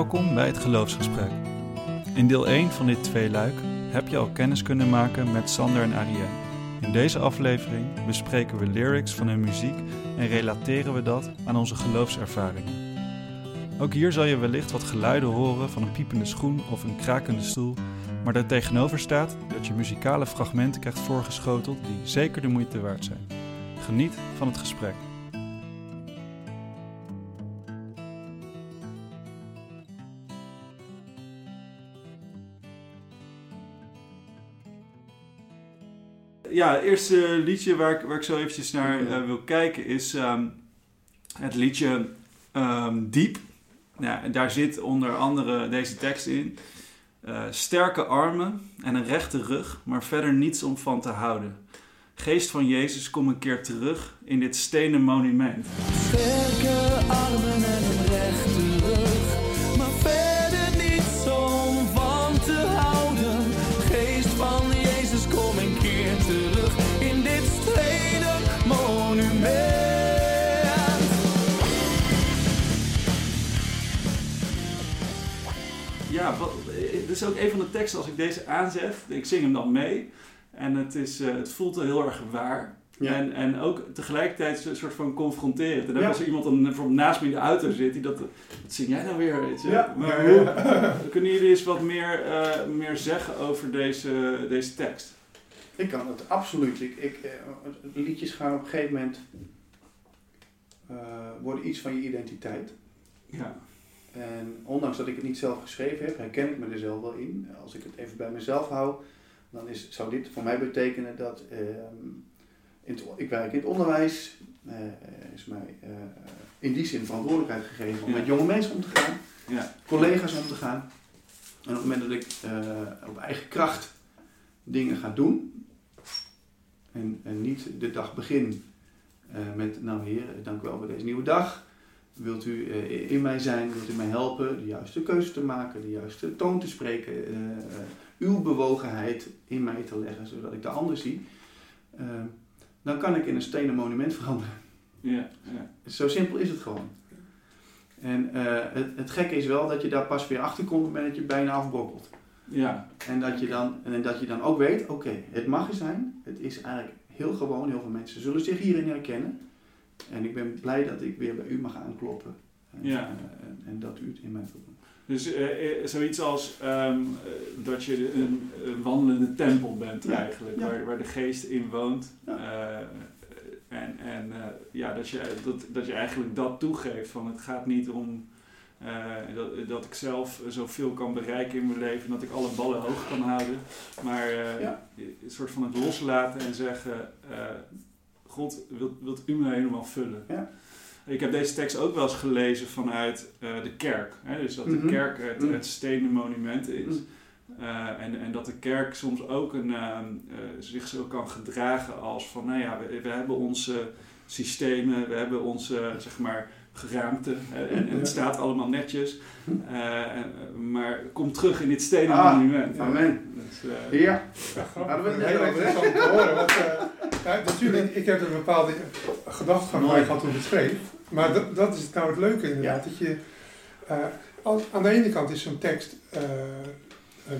Welkom bij het Geloofsgesprek. In deel 1 van dit tweeluik heb je al kennis kunnen maken met Sander en Ariane. In deze aflevering bespreken we lyrics van hun muziek en relateren we dat aan onze geloofservaringen. Ook hier zal je wellicht wat geluiden horen van een piepende schoen of een krakende stoel, maar daar tegenover staat dat je muzikale fragmenten krijgt voorgeschoteld die zeker de moeite waard zijn. Geniet van het gesprek. Ja, het eerste liedje waar ik, waar ik zo eventjes naar uh, wil kijken is um, het liedje um, Diep. Ja, en daar zit onder andere deze tekst in. Uh, sterke armen en een rechte rug, maar verder niets om van te houden. Geest van Jezus, kom een keer terug in dit stenen monument. Sterke armen dit is ook een van de teksten als ik deze aanzet. Ik zing hem dan mee. En het, is, uh, het voelt heel erg waar. Ja. En, en ook tegelijkertijd een soort van confronterend. En ook Ja. als er iemand dan bijvoorbeeld naast me in de auto zit, die dat, wat zing jij nou weer? Weet je? Ja. Maar hoe, kunnen jullie eens wat meer, eh, meer zeggen over deze, deze tekst? Ik kan het absoluut. Ik, ik, eh, liedjes gaan op een gegeven moment worden iets van je identiteit. Ja, En ondanks dat ik het niet zelf geschreven heb, herken ik me er zelf wel in. Als ik het even bij mezelf hou, dan is, zou dit voor mij betekenen dat in het, ik werk in het onderwijs. er is mij eh, in die zin verantwoordelijkheid gegeven om Ja. met jonge mensen om te gaan, ja, collega's om te gaan. En op het moment dat ik eh, op eigen kracht dingen ga doen en, en niet de dag begin met, nou heer, dank u wel voor deze nieuwe dag. Wilt u eh, in mij zijn, wilt u mij helpen de juiste keuze te maken, de juiste toon te spreken, eh, uw bewogenheid in mij te leggen, zodat ik de ander zie. Eh, dan kan ik in een stenen monument veranderen. ja, ja. Zo simpel is het gewoon. En het, het gekke is wel dat je daar pas weer achter komt op het moment dat je bijna afbrokkelt. ja. En dat je dan, en dat je dan ook weet, oké, het mag er zijn. Het is eigenlijk heel gewoon. Heel veel mensen zullen zich hierin herkennen. En ik ben blij dat ik weer bij u mag aankloppen. En, Ja. eh, en, en dat u het in mij doen. Dus eh, eh, zoiets als ehm, eh, dat je een, een wandelende tempel bent Ja, eigenlijk, ja. Waar, waar de geest in woont. En en ja, dat, je, dat, dat je eigenlijk dat toegeeft van het gaat niet om dat, dat ik zelf zoveel kan bereiken in mijn leven, dat ik alle ballen hoog kan houden. Maar Ja. een soort van het loslaten en zeggen, God, wilt, wilt u me helemaal vullen? Ja. Ik heb deze tekst ook wel eens gelezen vanuit eh, de kerk. Hè? Dus dat de Mhm. kerk het, Mhm. het stenen monument is. Mhm. Eh, en, en dat de kerk soms ook een, ehm, eh, zich zo kan gedragen als van, nou ja, we, we hebben onze systemen, we hebben onze, zeg maar, geraamte. hè, en, en het staat allemaal netjes. Eh, maar kom terug in dit stenen Ah, monument. amen. Dus, eh, Ja, Ja, Heel interessant te horen. Want, eh, ja, natuurlijk, ik heb een bepaalde gedachtegang Mooi. bij gehad toen ik het schreef. Maar dat, dat is nou het leuke inderdaad. Dat je, eh, aan, aan de ene kant is zo'n tekst eh, eh,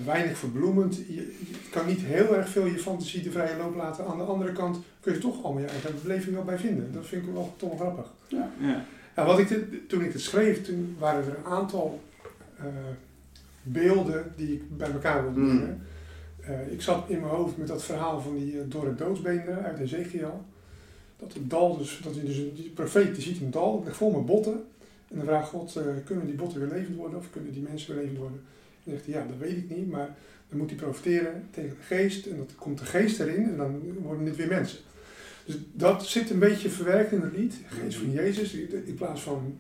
weinig verbloemend. Je, je kan niet heel erg veel je fantasie de vrije loop laten. Aan de andere kant kun je toch allemaal je eigen beleving wel bij vinden. Dat vind ik wel toch grappig. ja. Ja, wat ik dit- toen ik het schreef, toen waren er een aantal eh, beelden die ik bij elkaar wilde Mm. Eh, ik zat in mijn hoofd met dat verhaal van die uh, dorre doodsbeenderen uit Ezekiel. Dat het dal, dus, dat hij dus een, die profeet die ziet een dal, ligt vol met botten. En dan vraagt God, eh, kunnen die botten weer levend worden of kunnen die mensen weer levend worden? En dan zegt hij, ja, dat weet ik niet, maar dan moet hij profiteren tegen de geest. En dan komt de geest erin en dan worden dit weer mensen. Dus dat zit een beetje verwerkt in het lied. Geest van Jezus, in plaats van,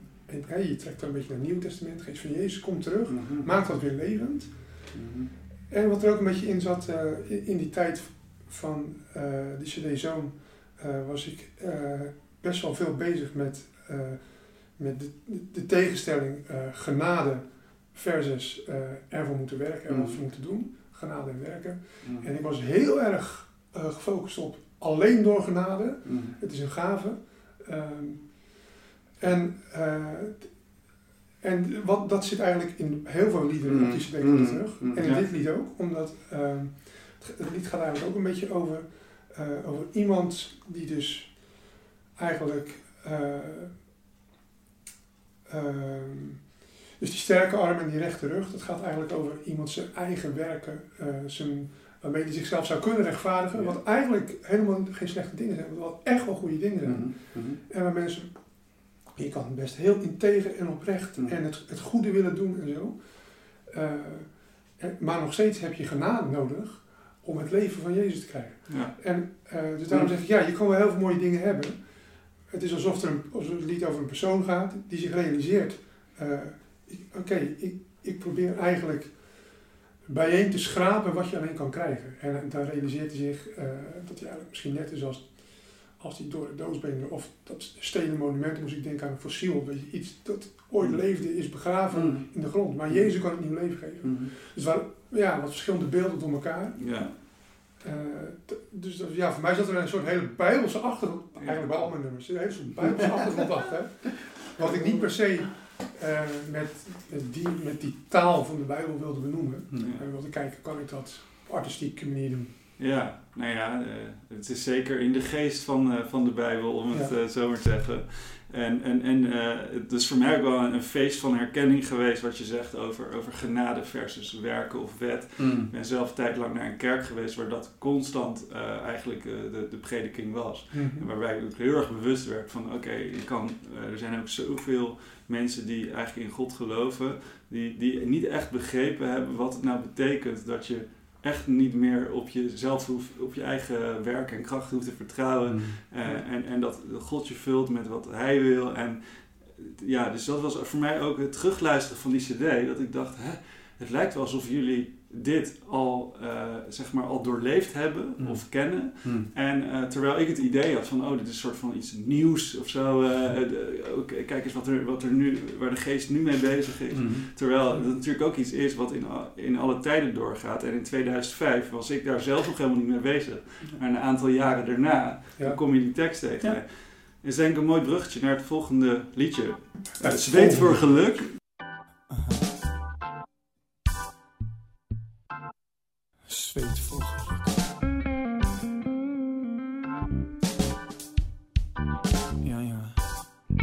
hè, je trekt dan een beetje naar het Nieuw Testament. Geest van Jezus komt terug, Mhm. maakt dat weer levend. Mhm. En wat er ook een beetje in zat, eh, in- die tijd van eh de CD Zoon, eh, was ik best wel veel bezig met, met de, de tegenstelling genade versus ervoor moeten werken en wat Mhm. we moeten doen. Genade en werken. Mhm. En ik was heel erg gefocust op alleen door genade. Mhm. Het is een gave. Ehm, en En wat, dat zit eigenlijk in heel veel liederen Mm. op die CD komt Mm. terug. Mm. En in Ja. dit lied ook, omdat ehm, het, het lied gaat eigenlijk ook een beetje over, eh, over iemand die dus eigenlijk eh, ehm, dus die sterke arm en die rechte rug, dat gaat eigenlijk over iemand zijn eigen werken, eh, zijn, waarmee hij zichzelf zou kunnen rechtvaardigen, Ja. wat eigenlijk helemaal geen slechte dingen zijn, maar wat echt wel goede dingen zijn. Mhm, mhm. En waar mensen, je kan best heel integer en oprecht Mm. en het, het goede willen doen en zo. Eh, en- maar nog steeds heb je genade nodig om het leven van Jezus te krijgen. Ja. En eh, dus daarom zeg ik, ja, je kan wel heel veel mooie dingen hebben. Het is alsof, er een, alsof het lied over een persoon gaat die zich realiseert. eh, Oké, ik, ik probeer eigenlijk bijeen te schrapen wat je alleen kan krijgen. En eh, dan realiseert hij zich eh, dat hij eigenlijk misschien net is als, als die door de doodsbeenderen of dat stenen monument, moest ik denken aan een fossiel. Weet je, iets dat ooit Mm. leefde is begraven Mhm. in de grond. Maar Jezus kan het nieuw leven geven. Dus waar, ja, wat verschillende beelden door elkaar. Ja. Eh, dus dat, ja, voor mij zat er een soort hele bijbelse achtergrond, eigenlijk bij al mijn nummers, een hele soort bijbelse achtergrond achter. Wat ik niet per se eh, met, met, die, met die taal van de Bijbel wilde benoemen. En wilde kijken, kan ik dat op artistieke manier doen. Ja, nou ja, eh, het is zeker in de geest van, eh, van de Bijbel, om het Ja. eh, zo maar te zeggen. En, en, en het is voor mij ook wel een, een feest van herkenning geweest, wat je zegt over, over genade versus werken of wet. Mhm. Ik ben zelf een tijd lang naar een kerk geweest waar dat constant eigenlijk de, de prediking was. En waarbij ik ook heel erg bewust werd van oké, je kan, er zijn ook zoveel mensen die eigenlijk in God geloven, die, die niet echt begrepen hebben wat het nou betekent dat je echt niet meer op jezelf hoeft, op je eigen werk en kracht hoeft te vertrouwen. Mhm. Eh, en, en dat God je vult met wat hij wil. En ja, dus dat was voor mij ook het terugluisteren van die cd. Dat ik dacht, hè, het lijkt wel alsof jullie dit al, eh, zeg maar, al doorleefd hebben Mm. of kennen. Mhm. En eh, terwijl ik het idee had van, oh, dit is een soort van iets nieuws of zo. eh, de- oké, kijk eens wat er, wat er nu, waar de geest nu mee bezig is. Terwijl het natuurlijk ook iets is wat in, in alle tijden doorgaat. En in 2005 was ik daar zelf nog helemaal niet mee bezig. Maar een aantal jaren daarna Ja. dan kom je die tekst tegen. Ja. Is denk ik een mooi bruggetje naar het volgende liedje. Het zweet voor geluk. Zweet voor geluk. Ja, ja. Mhm.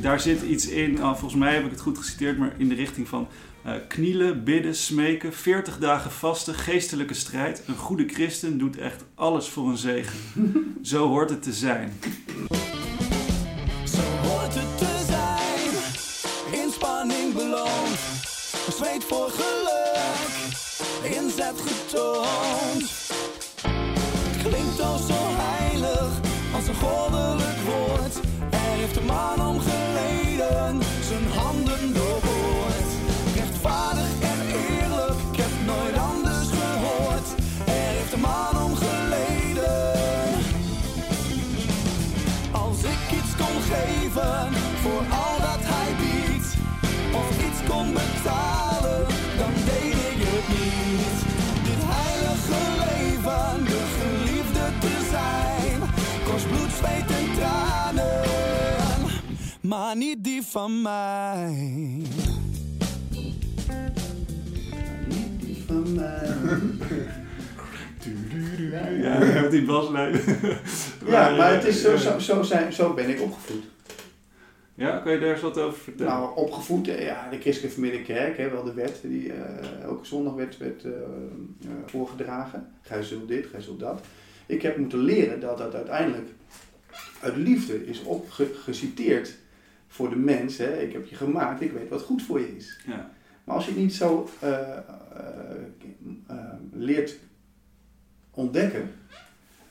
Daar zit iets in, ah, volgens mij heb ik het goed geciteerd, maar in de richting van eh, knielen, bidden, smeken, 40 dagen vasten, geestelijke strijd. Een goede christen doet echt alles voor een zegen. Zo hoort het te zijn. Voor geluk. Inzet getoond. Klinkt al zo heilig als een goddelijk woord. Er heeft een man om geleden, zijn handen doorboord. Rechtvaardig en eerlijk, ik heb nooit anders gehoord. Er heeft een man om geleden. Als ik iets kon geven voor al dat hij biedt, of iets kon betalen, maar niet die van mij. Niet die van mij. Ja, met die baslijn. Ja, maar het is zo, zo, zo, zijn, zo ben ik opgevoed. Ja, kan je daar eens wat over vertellen? Nou, opgevoed, eh, ja, de christelijke familie kerk, hè, wel de wet die eh, elke zondag werd, werd eh, eh, voorgedragen. Gij zult dit, gij zult dat. Ik heb moeten leren dat dat uiteindelijk uit liefde is opgeciteerd voor de mens. Hè. Ik heb je gemaakt, ik weet wat goed voor je is. ja. Maar als je het niet zo eh, eh, eh, leert ontdekken,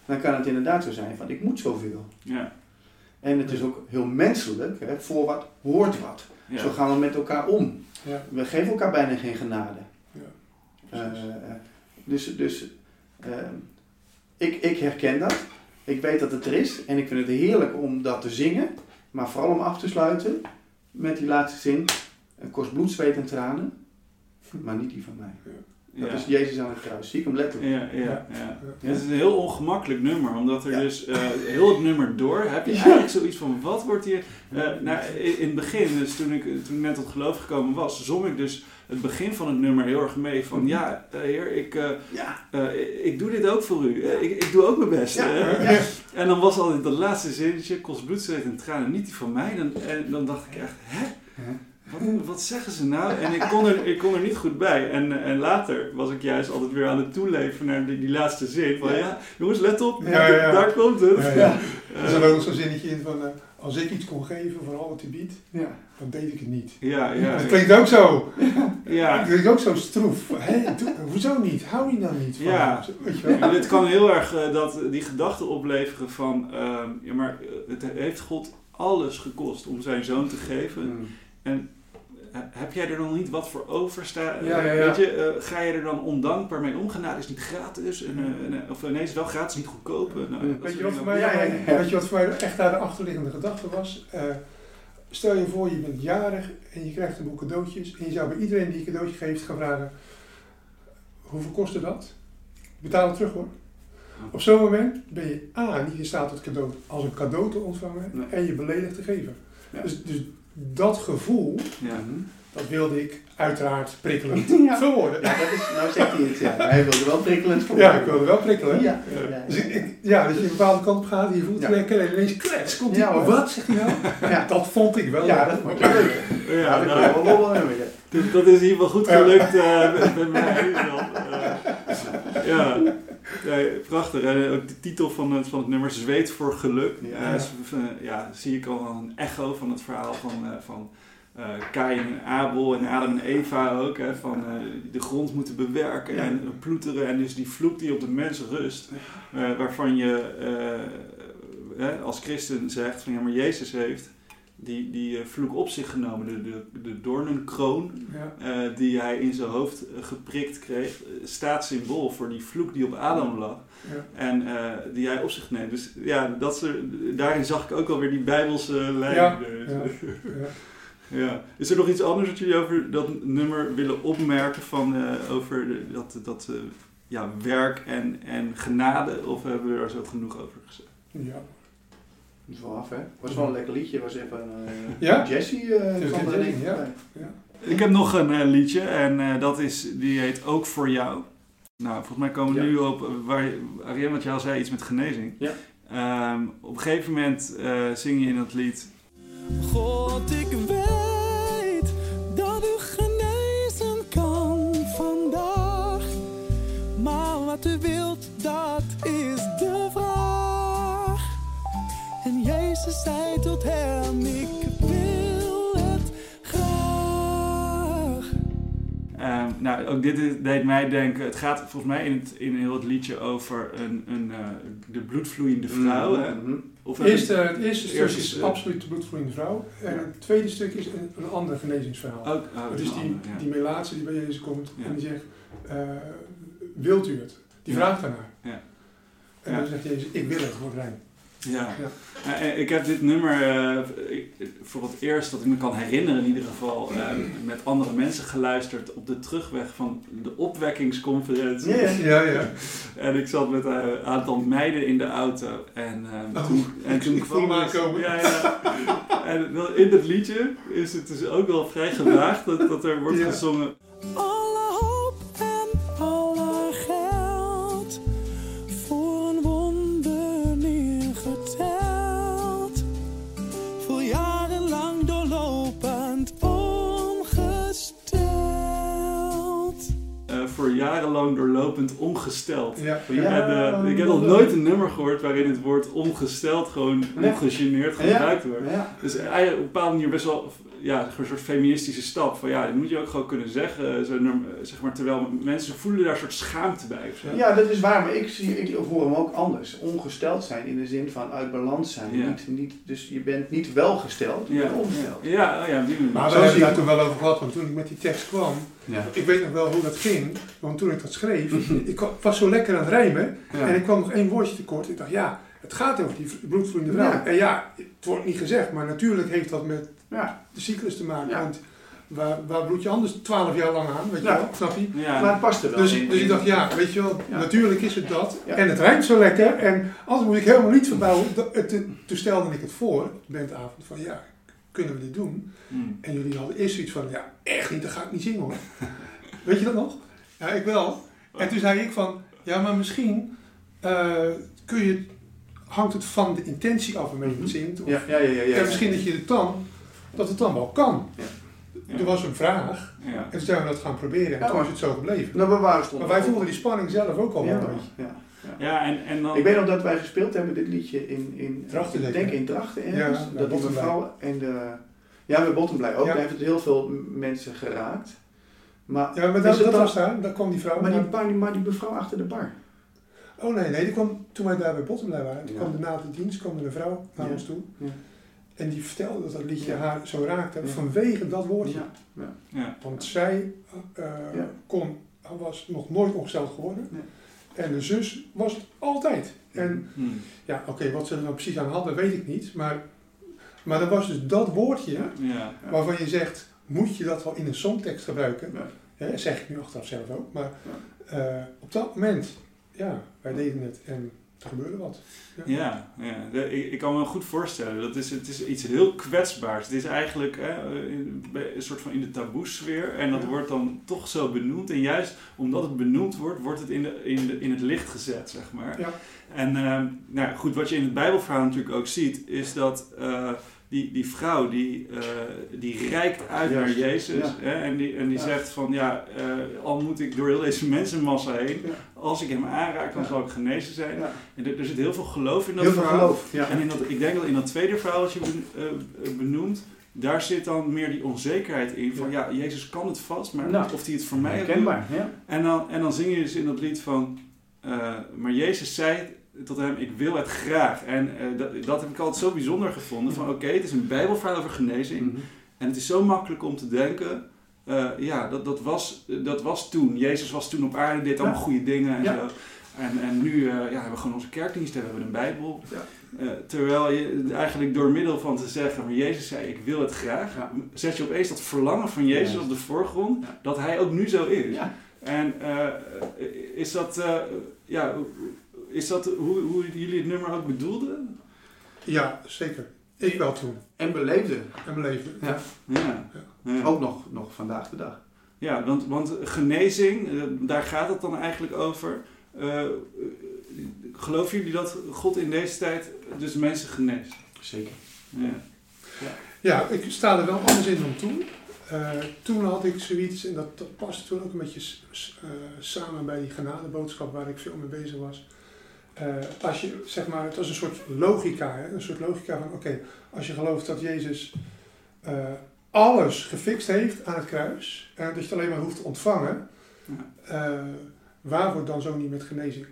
dan kan het inderdaad zo zijn van ik moet zoveel. Ja. En het is ook heel menselijk, hè, voor wat hoort wat. Ja. Zo gaan we met elkaar om. Ja, We geven elkaar bijna geen genade. dus dus ik, ik herken dat. Ik weet dat het er is. En ik vind het heerlijk om dat te zingen. Maar vooral om af te sluiten met die laatste zin. Het kost bloed, zweet en tranen. Maar niet die van mij. Dat Ja. is Jezus aan het kruis. Zie ik hem letterlijk. Ja, ja, ja. Ja. Het is een heel ongemakkelijk nummer, omdat er Ja. dus eh, heel het nummer door heb je eigenlijk zoiets van wat wordt hier. eh, nou, in, in het begin, dus toen ik, toen ik net tot geloof gekomen was, zong ik dus het begin van het nummer heel erg mee. Van ja, eh, heer, ik, eh, Ja. eh, ik doe dit ook voor u. Ik, ik doe ook mijn best. Ja. Ja. En dan was altijd dat laatste zinnetje, kost bloed, zweet en tranen, niet die van mij. Dan, en dan dacht ik echt, hè? Wat, wat zeggen ze nou? En ik kon er, ik kon er niet goed bij. En, en later was ik juist altijd weer aan het toeleven naar die, die laatste zin. Van Ja. jongens, let op, daar komt het. Er zit ook nog zo'n zinnetje in van, als ik iets kon geven voor al wat hij biedt, Ja. dan deed ik het niet. Ja, ja, Dat klinkt ook zo. ja. Dat klinkt ook zo stroef. Hé, doe- hoezo niet? Hou je nou niet van? Ja. Weet je wel? En dit kan heel erg eh, dat, die gedachte opleveren van, ehm, ja, maar eh, het heeft God alles gekost om zijn zoon te geven. Mm. En heb jij er dan niet wat voor? Ja, ja, ja. Weet je, eh, ga je er dan ondankbaar mee omgaan? Nou, het is niet gratis. En, eh, en, eh, of eh, nee, is wel gratis, niet goedkoop. Nou, dat Weet je, wat voor mij, weet je wat voor mij echt daar de achterliggende gedachte was? Eh, stel je voor, je bent jarig en je krijgt een boel cadeautjes. En je zou bij iedereen die een cadeautje geeft gaan vragen, hoeveel kostte dat? Betaal het terug hoor. Op zo'n moment ben je A, niet in staat het cadeau als een cadeau te ontvangen Nee. en je beledigd te geven. Ja. Dus, dus dat gevoel, Ja. Dat wilde ik uiteraard prikkelend Ja. verwoorden. Ja, dat is, nou zegt hij het. Ja. Hij wilde wel prikkelend voor Ja, ik wilde wel prikkelen. Ja. Ja. Dus ik, ik- ja, dat je een bepaalde kant op gaat, je voelt Ja. lekker en ineens klets, komt Ja, hij, wat zegt hij nou? Ja. Dat vond ik wel. Ja, dat vond je leuk. Ja, Ja, dat nou, wel. Ja. dat, is in ieder geval goed Ja. gelukt eh, met, met mij. Dan. Eh, ja. Prachtig. En ook de titel van het, van het nummer, Zweet voor geluk. Ja. Is, eh, ja, zie ik al een echo van het verhaal van, eh van eh Kain en Abel en Adam en Eva ook. Hè, van eh, de grond moeten bewerken Ja. en ploeteren. En dus die vloek die op de mens rust. eh, waarvan je eh, eh, als christen zegt van ja, maar Jezus heeft die, die eh, vloek op zich genomen. De, de, de doornenkroon Ja. eh, die hij in zijn hoofd eh, geprikt kreeg, staat symbool voor die vloek die op Adam lag. Ja. En die hij op zich neemt. Dus ja, dat daarin zag ik ook alweer die bijbelse lijn. Ja, ja. Is er nog iets anders wat jullie over dat nummer willen opmerken? Van, over de- dat, dat ja, werk en, en genade? Of hebben we er zo genoeg over gezegd? Ja. Dat is wel af, hè? Was wel een lekker liedje. Was even eh Ja? Jesse eh denk ik ja. Ik heb nog een eh, liedje en eh, dat is, die heet Ook voor jou. Nou, volgens mij komen we Ja. nu op, eh, waar, Ariane, wat jij al zei, iets met genezing. Ja. Ehm, op een gegeven moment eh, zing je in dat lied, God, ik weet Jezus zei tot hem, ik wil het graag. Ehm, nou, ook dit is- deed mij denken. Het gaat volgens mij in, het, in heel het liedje over een, een, eh, de bloedvloeiende vrouw. hè? Mhm. Of Het eerste, het eerste Het stuk is absoluut de bloedvloeiende vrouw. En Ja. het tweede stuk is een, een ander genezingsverhaal. ook, oh, Het is die, ja. die melaatse die bij Jezus komt Ja. en die zegt, eh, wilt u het? Die Ja. vraagt daarnaar. Ja. En Ja. dan zegt Jezus, ik wil het, word rein. Ja. Ja. Nou, en ik heb dit nummer eh, voor het eerst dat ik me kan herinneren in ieder geval eh, met andere mensen geluisterd op de terugweg van de opwekkingsconferentie. Ja, ja. En ik zat met een aantal meiden in de auto en, eh, Oh, toen, en ik- toen ik hem het-. Ja, ja. En in dat liedje is het dus ook wel vrij gewaagd dat, dat er wordt Ja. gezongen. Jarenlang doorlopend ongesteld. Ja. Ja. En, eh, ik heb nog nooit een nummer gehoord waarin het woord ongesteld gewoon Nee. ongegeneerd Ja. gebruikt wordt. Ja. Dus eigenlijk op een bepaalde manier best wel ja, een soort feministische stap. Van ja, dat moet je ook gewoon kunnen zeggen. Zo, norm- zeg maar, terwijl mensen voelen daar een soort schaamte bij. Of zo. Ja, dat is waar, maar ik, zie, ik hoor hem ook anders. Ongesteld zijn in de zin van uit balans zijn. Ja. Niet, niet, dus je bent niet welgesteld, je Ja, bent ongesteld. ja, ja, oh ja, die. Maar we Zo hebben daar toen wel over gehad, want toen ik met die tekst kwam, Ja. ik weet nog wel hoe dat ging, want toen ik dat schreef, ik was zo lekker aan het rijmen Ja. en ik kwam nog één woordje tekort. Ik dacht, ja, het gaat over die bloedvloeiende vrouw. Ja. En ja, het wordt niet gezegd, maar natuurlijk heeft dat met Ja. de cyclus te maken. Ja. Want waar, waar bloed je anders 12 jaar lang aan, weet je wel, snap je? Ja. Maar het past er wel Dus, in. dus ik dacht, ja, weet je wel, Ja. natuurlijk is het dat. Ja. En het rijmt zo lekker. En anders moet ik helemaal niet verbouwen. Toen stelde ik het voor, bandavond, van ja, kunnen we dit doen? Mm. En jullie hadden eerst zoiets van, ja, echt niet, dat ga ik niet zingen hoor. Weet je dat nog? Ja, ik wel. En toen zei ik van, ja, maar misschien eh, kun je, hangt het van de intentie af waarmee je het zingt. Of, Ja, ja, ja, ja. ja, en misschien dat je het dan, dat het dan wel kan. Ja. Er was een vraag en toen zijn we dat gaan proberen en toen is het zo gebleven. Nou, we Maar wij voelden die spanning zelf ook al wel een beetje. Ja. Ja, en, en dan... Ik weet nog dat wij gespeeld hebben dit liedje in, in Drachten ik denk in Drachten ergens. Ja, dat die Bottenblij. mevrouw en de... Ja, bij Bottenblij ook. Ja. Daar heeft het heel veel mensen geraakt. Maar, Ja, maar is dat, het dat dan- was daar, daar kwam die vrouw. maar, die, maar mevrouw achter de bar. Oh nee, nee, die kwam, toen wij daar bij Bottomlei waren, toen Ja. kwam de na de dienst kwam er een vrouw naar Ja. ons toe. Ja. En die vertelde dat dat liedje Ja. haar zo raakte Ja. vanwege dat woordje. Ja. Ja. Want zij eh, Ja. kon, was nog nooit ongesteld geworden. Nee. En de zus was het altijd. En Mm. ja, oké, wat ze er nou precies aan hadden, weet ik niet. Maar, maar dat was dus dat woordje Ja. Waarvan je zegt, moet je dat wel in een songtekst gebruiken? Ja. Hè, zeg ik nu achteraf zelf ook. Maar eh, op dat moment, ja, wij deden het en er gebeurde wat. Ja, ja. Ik, ik kan me goed voorstellen. Dat is, het is iets heel kwetsbaars. Het is eigenlijk hè, bij- een soort van in de taboe-sfeer. En dat Ja. wordt dan toch zo benoemd. En juist omdat het benoemd wordt, wordt het in, de, in, de, in het licht gezet, zeg maar. Ja. En ehm, nou goed, wat je in het Bijbelverhaal natuurlijk ook ziet, is dat eh, die, die vrouw die, eh, die reikt uit Juist. naar Jezus. Ja. Hè, en die, en die Ja. zegt van ja, eh, al moet ik door heel deze mensenmassa heen, Ja. als ik hem aanraak, dan zal ik genezen zijn. En er, er zit heel veel geloof in dat Heel verhaal. geloof. En in dat, ik denk dat in dat tweede verhaal dat je ben- eh, benoemt, daar zit dan meer die onzekerheid in. Van ja, Jezus kan het vast, maar Nou, of hij het voor mij ja. En dan, en dan zing je dus in dat lied van, maar Jezus zei tot hem, ik wil het graag. En eh, dat, dat heb ik altijd zo bijzonder gevonden. Van oké, het is een bijbelverhaal over genezing. Mhm. En het is zo makkelijk om te denken, eh, ja, dat, dat, was, dat was toen. Jezus was toen op aarde, deed allemaal Ja. goede dingen en Ja. zo. En, en nu eh, ja, hebben we gewoon onze kerkdiensten, we hebben een Bijbel. Ja. Eh, terwijl je eigenlijk door middel van te zeggen, maar Jezus zei, ik wil het graag, Ja. zet je opeens dat verlangen van Jezus Ja. op de voorgrond, dat hij ook nu zo is. Ja. En eh, is dat, eh, ja, is dat hoe, hoe jullie het nummer ook bedoelden? Ja, zeker. Ik wel toen. En beleefde. En beleefde. Ja. Ja. ja. Ook nog, nog vandaag de dag. Ja, want, want genezing, eh, daar gaat het dan eigenlijk over. Eh, eh, geloven jullie dat God in deze tijd dus mensen geneest? Zeker. Ja. Ja, ik sta er wel anders in dan toen. Eh, toen had ik zoiets, en dat, dat paste toen ook een beetje eh, samen bij die genadeboodschap waar ik veel mee bezig was. Eh, als je, zeg maar, het was een soort logica, hè? een soort logica van, oké, als je gelooft dat Jezus eh, alles gefixt heeft aan het kruis, en dat je het alleen maar hoeft te ontvangen, eh, waarvoor dan zo niet met genezing?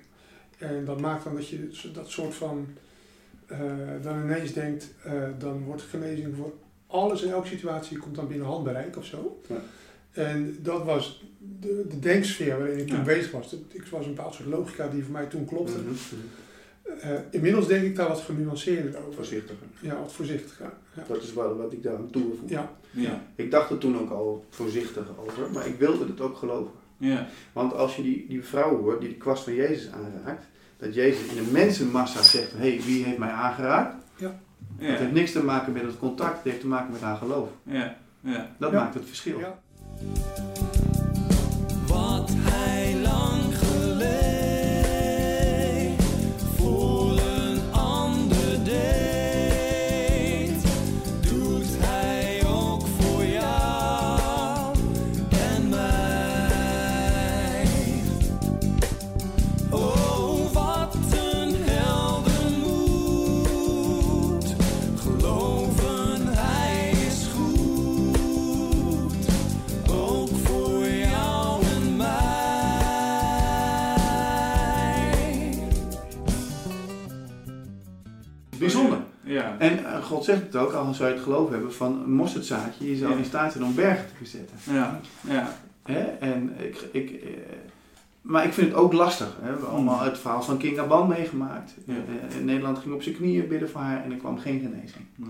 En dat maakt dan dat je dat soort van, eh, dan ineens denkt, eh, dan wordt genezing voor alles in elke situatie komt dan binnen handbereik of zo. Ja. En dat was de, de denksfeer waarin ik toen Ja. bezig was. Het ik was een bepaald soort logica die voor mij toen klopte. Mhm. Eh, inmiddels denk ik daar wat genuanceerder over. Voorzichtiger. Ja, wat voorzichtiger. Ja. Dat is wel wat ik daar aan toevoeg. Ja. Ja. Ik dacht er toen ook al voorzichtig over, maar ik wilde het ook geloven. Ja. Want als je die, die vrouw hoort die de kwast van Jezus aanraakt, dat Jezus in een mensenmassa zegt, hé, hey, wie heeft mij aangeraakt? Ja. heeft niks te maken met het contact, het heeft te maken met haar geloof. Ja. Ja. Dat Ja. maakt het verschil. Ja. Ja. En eh, God zegt het ook, al zou je het geloof hebben, van een mosterdzaadje, je zal Ja. in staat zijn om bergen te verzetten. Ja. Ja. Hè? En ik, ik, eh, maar ik vind het ook lastig. Hè? We hebben allemaal het verhaal van King Aban meegemaakt. Ja. Eh, in Nederland ging op zijn knieën bidden voor haar en er kwam geen genezing. Nee.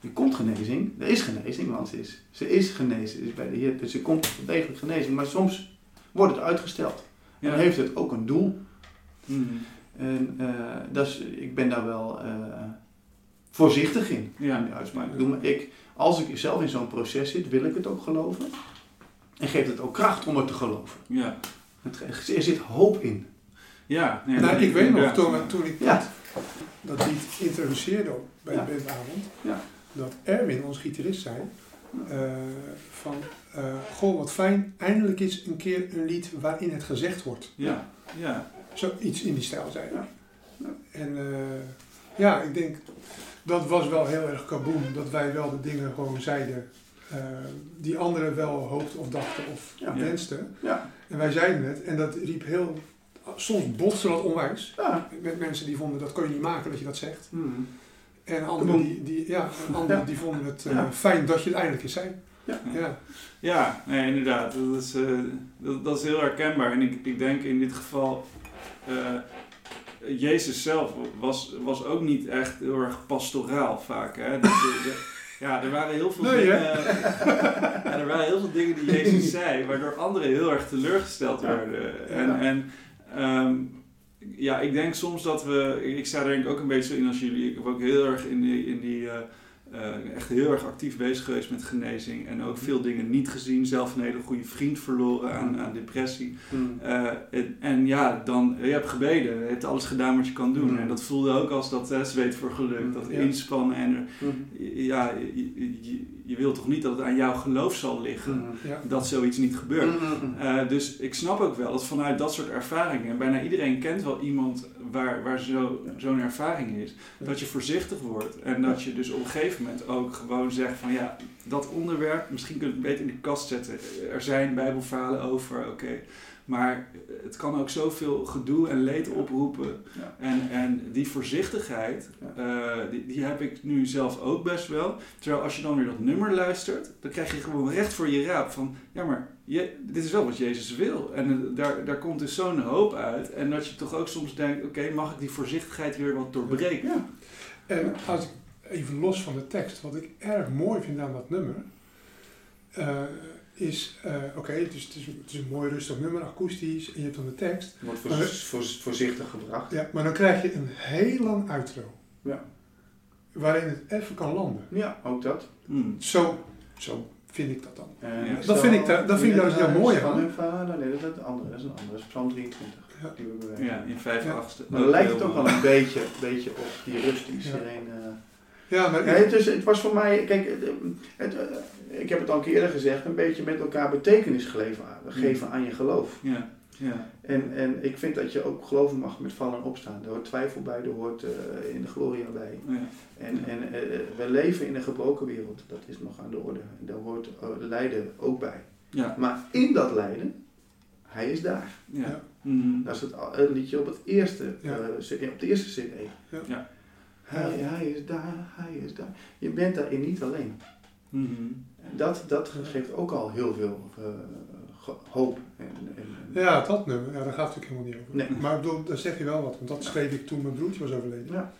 er komt genezing, er is genezing, want ze is, ze is genezen, is bij de Heer, dus komt degelijk genezing, maar soms wordt het uitgesteld. En dan heeft het ook een doel. Mhm. En uh, dat is, ik ben daar wel uh, voorzichtig in, Ja. in de uitspraak. Ik doe, maar ik, als ik zelf in zo'n proces zit, wil ik het ook geloven. En geeft het ook kracht om het te geloven. Ja. Het, er zit hoop in. Ja, nee, nou, ik weet nog, toen, toen ik Ja. dat lied introduceerde bij Ja. de bandavond, Ja. dat Erwin, ons gitarist, zei eh, van, eh, goh wat fijn, eindelijk is een keer een lied waarin het gezegd wordt. Ja, ja. Zoiets in die stijl zei hij. Ja. En eh, ja, ik denk, dat was wel heel erg kaboom, dat wij wel de dingen gewoon zeiden eh, die anderen wel hoopten of dachten of Ja. wensten. Ja. En wij zeiden het en dat riep heel, soms botste dat onwijs. Ja. Met mensen die vonden dat kon je niet maken dat je dat zegt. Hmm. En anderen, die, die, ja, en anderen Ja. die vonden het eh, Ja. fijn dat je het eindelijk eens zei. Ja. Ja. Ja, nee, inderdaad. Dat is, eh, dat, dat is heel herkenbaar. En ik, ik denk in dit geval, eh, Jezus zelf was, was ook niet echt heel erg pastoraal vaak. Hè? Dus, eh, de- ja, er waren heel veel Nee, dingen. ja, er waren heel veel dingen die Jezus zei, waardoor anderen heel erg teleurgesteld werden. En, Ja. en ehm, ja, ik denk soms dat we. Ik sta denk ik ook een beetje zo in als jullie. Ik heb ook heel erg in die. In die eh, eh, echt heel erg actief bezig geweest met genezing. En ook veel dingen niet gezien. Zelf een hele goede vriend verloren aan, aan depressie. Hmm. Eh, en, en ja, dan, je hebt gebeden, je hebt alles gedaan wat je kan doen. Mm. En dat voelde ook als dat hè, zweet voor geluk, dat Ja. inspannen. En ja, je, je, je, wilt toch niet dat het aan jouw geloof zal liggen, Hmm. Ja. dat zoiets niet gebeurt. Hmm. Eh, dus ik snap ook wel dat vanuit dat soort ervaringen, en bijna iedereen kent wel iemand waar, waar zo, zo'n ervaring is, dat je voorzichtig wordt. En dat je dus op een gegeven moment ook gewoon zegt van ja, dat onderwerp, misschien kun je het beter in de kast zetten. Er zijn bijbelverhalen over, oké. Maar het kan ook zoveel gedoe en leed oproepen. Ja. En, en die voorzichtigheid, eh, die, die heb ik nu zelf ook best wel. Terwijl als je dan weer dat nummer luistert, dan krijg je gewoon recht voor je raap van... Ja, maar je, dit is wel wat Jezus wil. En eh, daar, daar komt dus zo'n hoop uit. En dat je toch ook soms denkt, oké, mag ik die voorzichtigheid weer wat doorbreken? Ja. En als ik even los van de tekst, wat ik erg mooi vind aan dat nummer, eh, is, eh, oké, het, is, het, is, het is een mooi rustig nummer, akoestisch, en je hebt dan de tekst. Wordt voor, voor, voorzichtig gebracht. Ja, maar dan krijg je een heel lang outro. Ja. Waarin het even kan landen. Ja, ook dat. Hmm. Zo, zo vind ik dat dan. Dat vind ik daar- dat vind ik daar dus heel mooi aan. Van hun vader, nee, dat is een andere, dat is een andere. Dat is Psalm 23. Ja. Die we bewerken. Ja, in vijf Ja. achtste. Maar dan lijkt het ook wel eh, een beetje, beetje op die rust die Ja. Ja, maar Ja, het, is, het was voor mij, kijk, het, het, eh, ik heb het al een keer eerder gezegd, een beetje met elkaar betekenis geven, geven aan je geloof. Ja, ja. En, en ik vind dat je ook geloven mag met vallen en opstaan. Er hoort twijfel bij, er hoort eh, in de gloria bij. ja. En, en eh, we leven in een gebroken wereld, dat is nog aan de orde. En daar hoort lijden ook bij. ja. Maar in dat lijden, hij is daar. ja. Ja. Mhm. Dat is het liedje op, het eerste, eh, op de eerste CD. Ja. Hij, hij is daar, hij is daar. Je bent daarin niet alleen. Mhm. Dat, dat geeft ook al heel veel ge- hoop. En, en, ja, dat nummer, ja, daar gaat het natuurlijk helemaal niet over. Nee. Maar ik bedoel, daar zeg je wel wat, want dat schreef ik toen mijn broertje was overleden. Ja.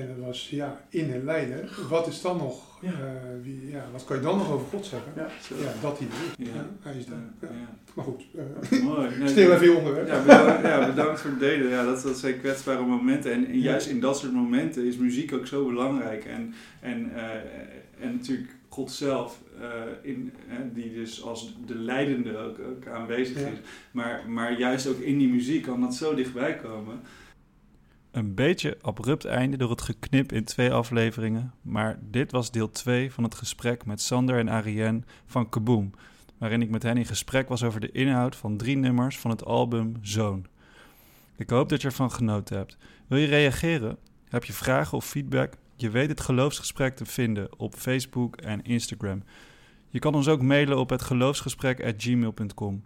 En dat was, ja, in een lijden. Wat is dan nog, Ja. eh, wie, ja, wat kan je dan nog over God zeggen? Ja. Dat hij is. Ja. Hij is daar. Maar goed, eh, Mooi. Nee, stil even je onderwerp. Ja bedankt, ja, bedankt voor het delen. Ja, dat, dat zijn kwetsbare momenten. En, en juist in dat soort momenten is muziek ook zo belangrijk. En, en, eh, en natuurlijk God zelf, in, die dus als de leidende ook, ook aanwezig Ja. is. Maar, maar juist ook in die muziek kan dat zo dichtbij komen. Een beetje abrupt einde door het geknip in twee afleveringen. Maar dit was deel 2 van het gesprek met Sander en Ariane van Kaboom waarin ik met hen in gesprek was over de inhoud van drie nummers van het album Zoon. Ik hoop dat je ervan genoten hebt. Wil je reageren? Heb je vragen of feedback? Je weet het geloofsgesprek te vinden op Facebook en Instagram. Je kan ons ook mailen op het geloofsgesprek@gmail.com.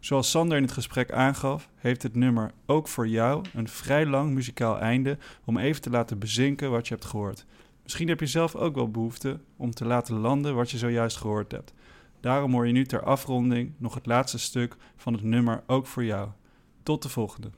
Zoals Sander in het gesprek aangaf, heeft het nummer ook voor jou een vrij lang muzikaal einde om even te laten bezinken wat je hebt gehoord. Misschien heb je zelf ook wel behoefte om te laten landen wat je zojuist gehoord hebt. Daarom hoor je nu ter afronding nog het laatste stuk van het nummer ook voor jou. Tot de volgende.